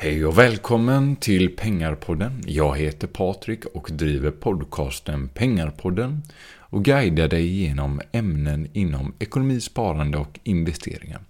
Hej och välkommen till Pengarpodden. Jag heter Patrik och driver podcasten Pengarpodden och guidar dig genom ämnen inom ekonomi, sparande och investeringar.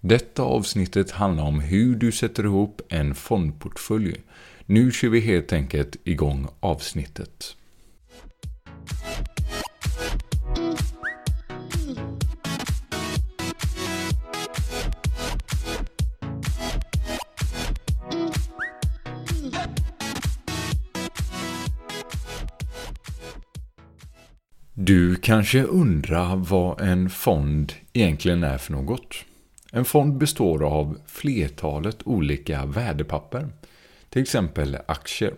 Detta avsnittet handlar om hur du sätter ihop en fondportfölj. Nu kör vi helt enkelt igång avsnittet. Du kanske undrar vad en fond egentligen är för något? En fond består av flertalet olika värdepapper, till exempel aktier.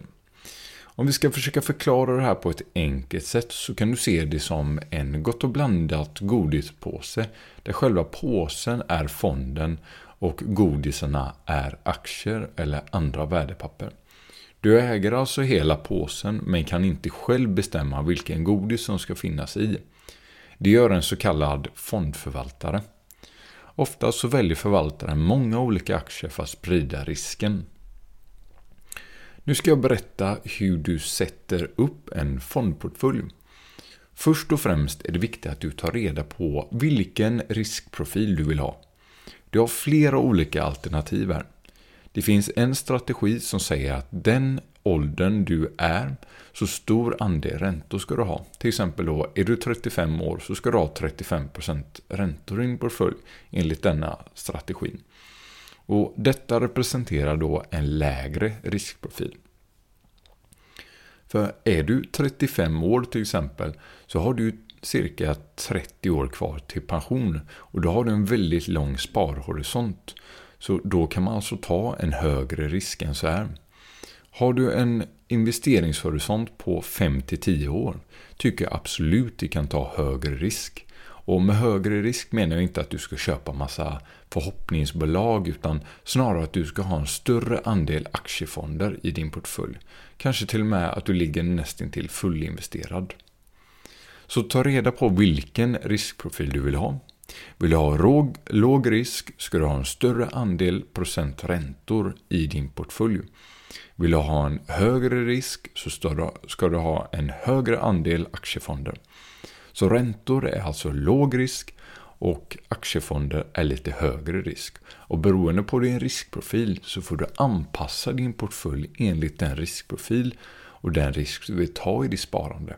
Om vi ska försöka förklara det här på ett enkelt sätt så kan du se det som en gott och blandat godispåse där själva påsen är fonden och godisarna är aktier eller andra värdepapper. Du äger alltså hela påsen men kan inte själv bestämma vilken godis som ska finnas i. Det gör en så kallad fondförvaltare. Ofta så väljer förvaltaren många olika aktier för att sprida risken. Nu ska jag berätta hur du sätter upp en fondportfölj. Först och främst är det viktigt att du tar reda på vilken riskprofil du vill ha. Du har flera olika alternativ här. Det finns en strategi som säger att den åldern du är, så stor andel räntor ska du ha. Till exempel då, är du 35 år så ska du ha 35% räntor i din portfölj enligt denna strategi. Och detta representerar då en lägre riskprofil. För är du 35 år till exempel så har du cirka 30 år kvar till pension och då har du en väldigt lång sparhorisont. Så då kan man alltså ta en högre risk än så här. Har du en investeringshorisont på 5-10 år tycker jag absolut du kan ta högre risk. Och med högre risk menar jag inte att du ska köpa massa förhoppningsbolag utan snarare att du ska ha en större andel aktiefonder i din portfölj. Kanske till och med att du ligger nästintill fullinvesterad. Så ta reda på vilken riskprofil du vill ha. Vill du ha låg, låg risk ska du ha en större andel procent räntor i din portfölj. Vill du ha en högre risk så ska du ha en högre andel aktiefonder. Så räntor är alltså låg risk och aktiefonder är lite högre risk. Och beroende på din riskprofil så får du anpassa din portfölj enligt den riskprofil och den risk du vill ta i ditt sparande.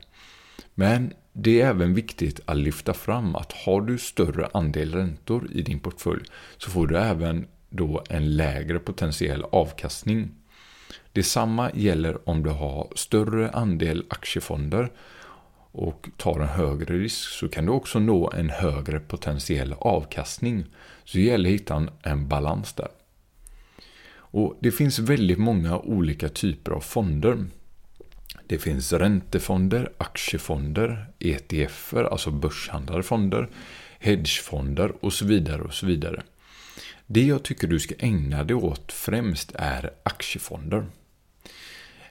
Men det är även viktigt att lyfta fram att har du större andel räntor i din portfölj så får du även då en lägre potentiell avkastning. Detsamma gäller om du har större andel aktiefonder och tar en högre risk så kan du också nå en högre potentiell avkastning. Så det gäller att hitta en balans där. Och Det finns väldigt många olika typer av fonder. Det finns räntefonder, aktiefonder, ETFer, alltså börshandlade fonder, hedgefonder och så vidare och så vidare. Det jag tycker du ska ägna dig åt främst är aktiefonder.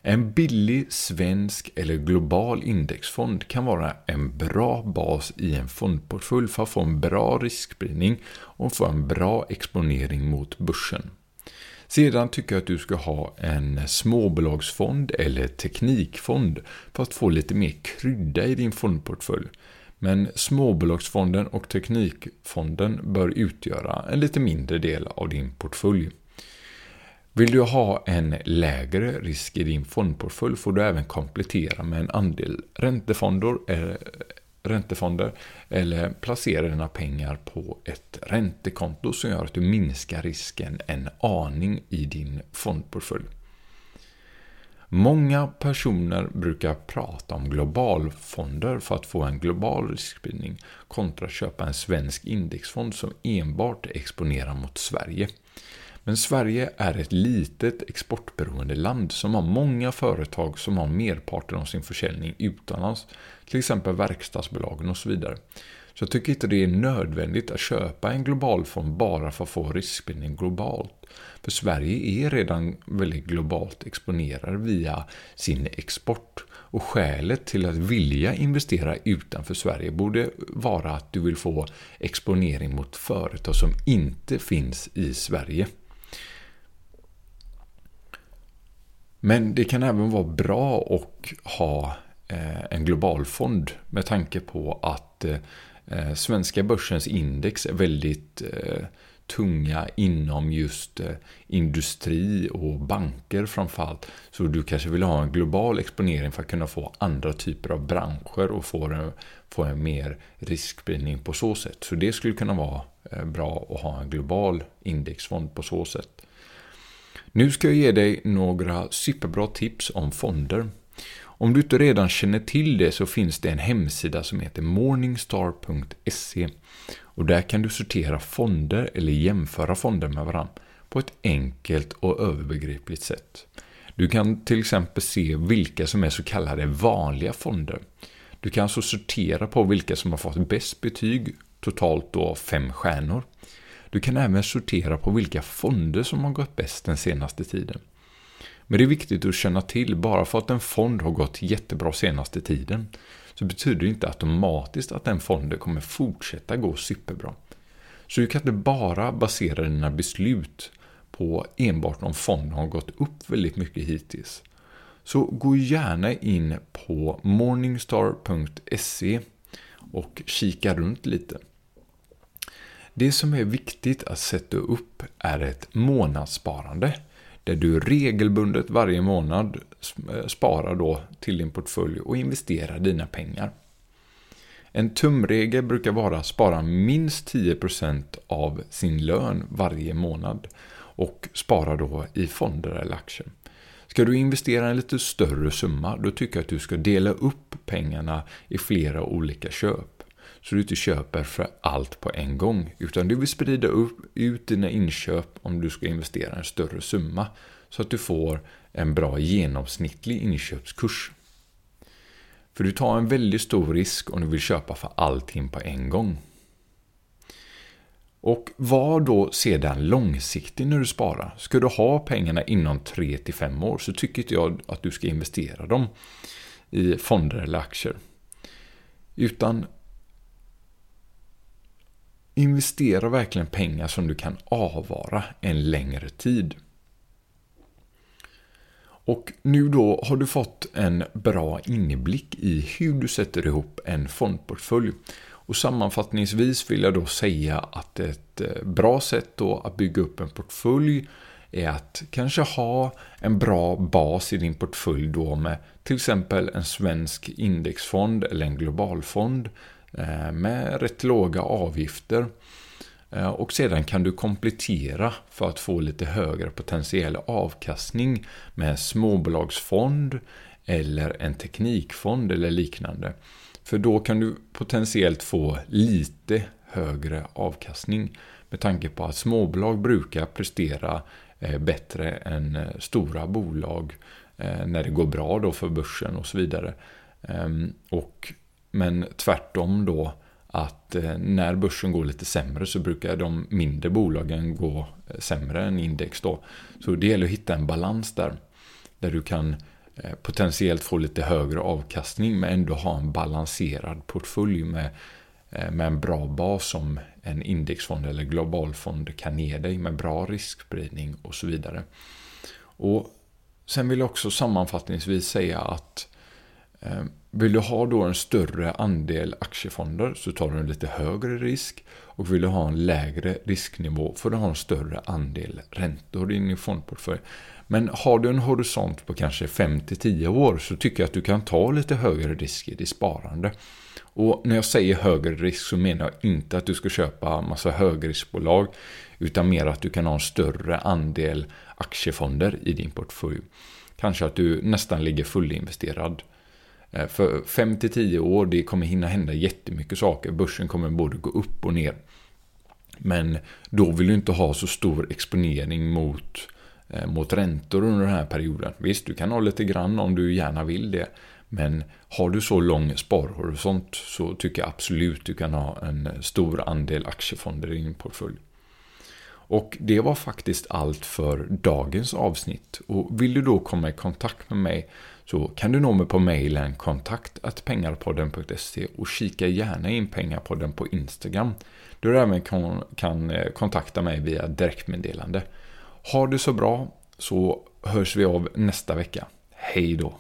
En billig svensk eller global indexfond kan vara en bra bas i en fondportfölj för att få en bra riskspridning och få en bra exponering mot börsen. Sedan tycker jag att du ska ha en småbolagsfond eller teknikfond för att få lite mer krydda i din fondportfölj. Men småbolagsfonden och teknikfonden bör utgöra en lite mindre del av din portfölj. Vill du ha en lägre risk i din fondportfölj får du även komplettera med en andel räntefonder, eh, räntefonder eller placera dina pengar på ett räntekonto som gör att du minskar risken en aning i din fondportfölj. Många personer brukar prata om globalfonder för att få en global riskspridning kontra att köpa en svensk indexfond som enbart exponerar mot Sverige. Men Sverige är ett litet exportberoende land som har många företag som har merparten av sin försäljning utomlands. Till exempel verkstadsbolagen och så vidare. Så jag tycker inte det är nödvändigt att köpa en global fond bara för att få riskspridning globalt. För Sverige är redan väldigt globalt exponerad via sin export. Och skälet till att vilja investera utanför Sverige borde vara att du vill få exponering mot företag som inte finns i Sverige. Men det kan även vara bra att ha eh, en global fond. med tanke på att eh, eh, svenska börsens index är väldigt tunga inom just industri och banker framförallt. Så du kanske vill ha en global exponering för att kunna få andra typer av branscher och få en, få en mer riskspridning på så sätt. Så det skulle kunna vara bra att ha en global indexfond på så sätt. Nu ska jag ge dig några superbra tips om fonder. Om du inte redan känner till det så finns det en hemsida som heter morningstar.se och där kan du sortera fonder eller jämföra fonder med varandra på ett enkelt och överbegripligt sätt. Du kan till exempel se vilka som är så kallade vanliga fonder. Du kan alltså sortera på vilka som har fått bäst betyg, totalt då fem stjärnor. Du kan även sortera på vilka fonder som har gått bäst den senaste tiden. Men det är viktigt att känna till, bara för att en fond har gått jättebra senaste tiden, så betyder det inte automatiskt att den fonden kommer fortsätta gå superbra. Så du kan inte bara basera dina beslut på enbart om fonden har gått upp väldigt mycket hittills. Så gå gärna in på morningstar.se och kika runt lite. Det som är viktigt att sätta upp är ett månadssparande. Där du regelbundet varje månad eh, sparar då till din portfölj och investerar dina pengar. En tumregel brukar vara att spara minst 10% av sin lön varje månad och spara då i fonder eller aktier. Ska du investera en lite större summa, då tycker jag att du ska dela upp pengarna i flera olika köp. Så du inte köper för allt på en gång. Utan du vill sprida upp, ut dina inköp om du ska investera en större summa. Så att du får en bra genomsnittlig inköpskurs. För du tar en väldigt stor risk om du vill köpa för allting på en gång. Och var då sedan långsiktig när du sparar. Ska du ha pengarna inom 3-5 år så tycker inte jag att du ska investera dem i fonder eller aktier. Utan Investera verkligen pengar som du kan avvara en längre tid. Och nu då har du fått en bra inblick i hur du sätter ihop en fondportfölj. Och sammanfattningsvis vill jag då säga att ett eh, bra sätt då att bygga upp en portfölj är att kanske ha en bra bas i din portfölj då med till exempel en svensk indexfond eller en globalfond Eh, med rätt låga avgifter. Eh, och sedan kan du komplettera för att få lite högre potentiell avkastning med småbolagsfond eller en teknikfond eller liknande. För då kan du potentiellt få lite högre avkastning med tanke på att småbolag brukar prestera eh, bättre än stora bolag när det går bra då för börsen och så vidare. Ehm, och men tvärtom då att eh, när börsen går lite sämre så brukar de mindre bolagen gå eh, sämre än index då. Så det gäller att hitta en balans där. Där du kan eh, potentiellt få lite högre avkastning men ändå ha en balanserad portfölj med, med en bra bas som en indexfond eller globalfond kan ge dig med bra riskspridning och så vidare. Och Sen vill jag också sammanfattningsvis säga att vill du ha då en större andel aktiefonder så tar du en lite högre risk. Och vill du ha en lägre risknivå får du ha en större andel räntor i din fondportfölj. Men har du en horisont på kanske 5-10 år så tycker jag att du kan ta lite högre risk i ditt sparande. Och när jag säger högre risk så menar jag inte att du ska köpa massa högriskbolag utan mer att du kan ha en större andel aktiefonder i din portfölj. Kanske att du nästan ligger fullinvesterad. Eh, för 5-10 år, det kommer hinna hända jättemycket saker. Börsen kommer både gå upp och ner. Men då vill du inte ha så stor exponering mot, eh, mot räntor under den här perioden. Visst, du kan ha lite grann om du gärna vill det. Men har du så lång sparhorisont så tycker jag absolut du kan ha en stor andel aktiefonder i din portfölj. Och det var faktiskt allt för dagens avsnitt. Och vill du då komma i kontakt med mig så kan du nå mig på mejlen kontakt.pengarpodden.se och kika gärna in Pengarpodden på Instagram. Där du även kan, eh, kontakta mig via direktmeddelande. Ha det så bra Så hörs vi av nästa vecka. Hej då!